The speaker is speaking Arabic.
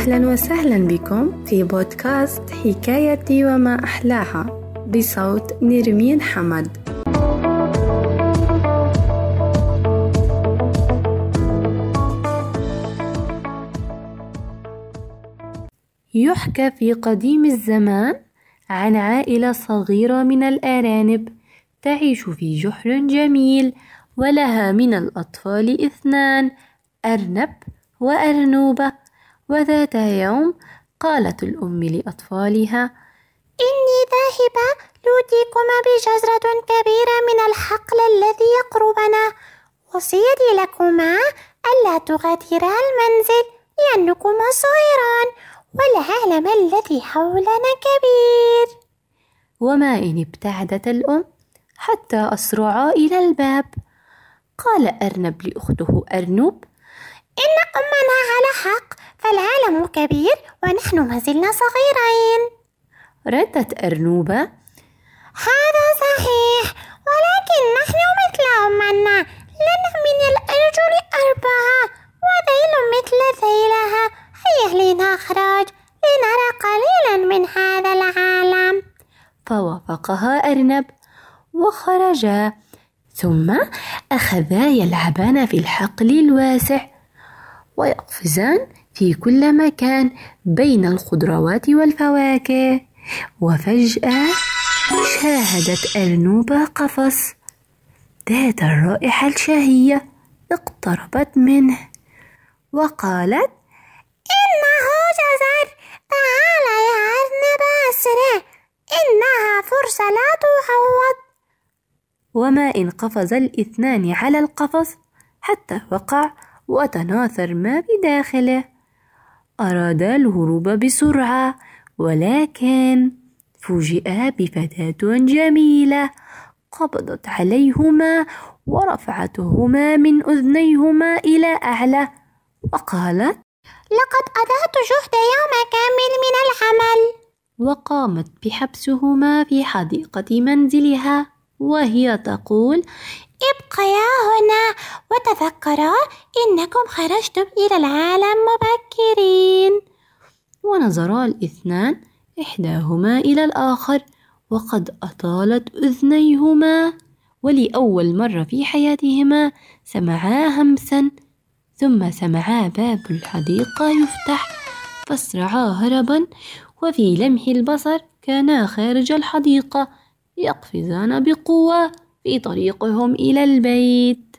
أهلا وسهلا بكم في بودكاست حكايتي وما أحلاها بصوت نرمين حمد. يحكى في قديم الزمان عن عائلة صغيرة من الأرانب تعيش في جحر جميل ولها من الأطفال اثنان أرنب وأرنوبة. وذات يوم قالت الأم لأطفالها إني ذاهبة لأوتيكما بجزرة كبيرة من الحقل الذي يقربنا وصيتي لكما ألا تغادرا المنزل لأنكما صغيران والعالم الذي حولنا كبير. وما إن ابتعدت الأم حتى أسرعا إلى الباب. قال أرنب لأخته أرنب إن أمنا على حق فالعالم كبير ونحن ما زلنا صغيرين. ردت أرنوبة. هذا صحيح ولكن نحن مثل أمنا لنا من الأرجل أربعة وذيل مثل ذيلها. هيا لنخرج لنرى قليلا من هذا العالم. فوافقها أرنب وخرجا ثم أخذا يلعبان في الحقل الواسع ويقفزان في كل مكان بين الخضروات والفواكه. وفجأة شاهدت أرنوبة قفص. ذات الرائحة الشهية اقتربت منه. وقالت إنه جزر تعال يا أرنب أسرع إنها فرصة لا تعوض وما إن قفز الإثنان على القفص حتى وقع وتناثر ما بداخله. أرادا الهروب بسرعة ولكن فوجئا بفتاة جميلة قبضت عليهما ورفعتهما من أذنيهما إلى أعلى وقالت لقد أضعت جهد يوم كامل من العمل. وقامت بحبسهما في حديقة منزلها. وهي تقول ابقيا هنا وتذكرا إنكم خرجتم إلى العالم مبكرين. ونظرا الاثنان إحداهما إلى الآخر وقد أطالت أذنيهما ولأول مرة في حياتهما سمعا همسا ثم سمعا باب الحديقة يفتح فاسرعا هربا وفي لمح البصر كانا خارج الحديقة. يقفزان بقوة في طريقهم إلى البيت.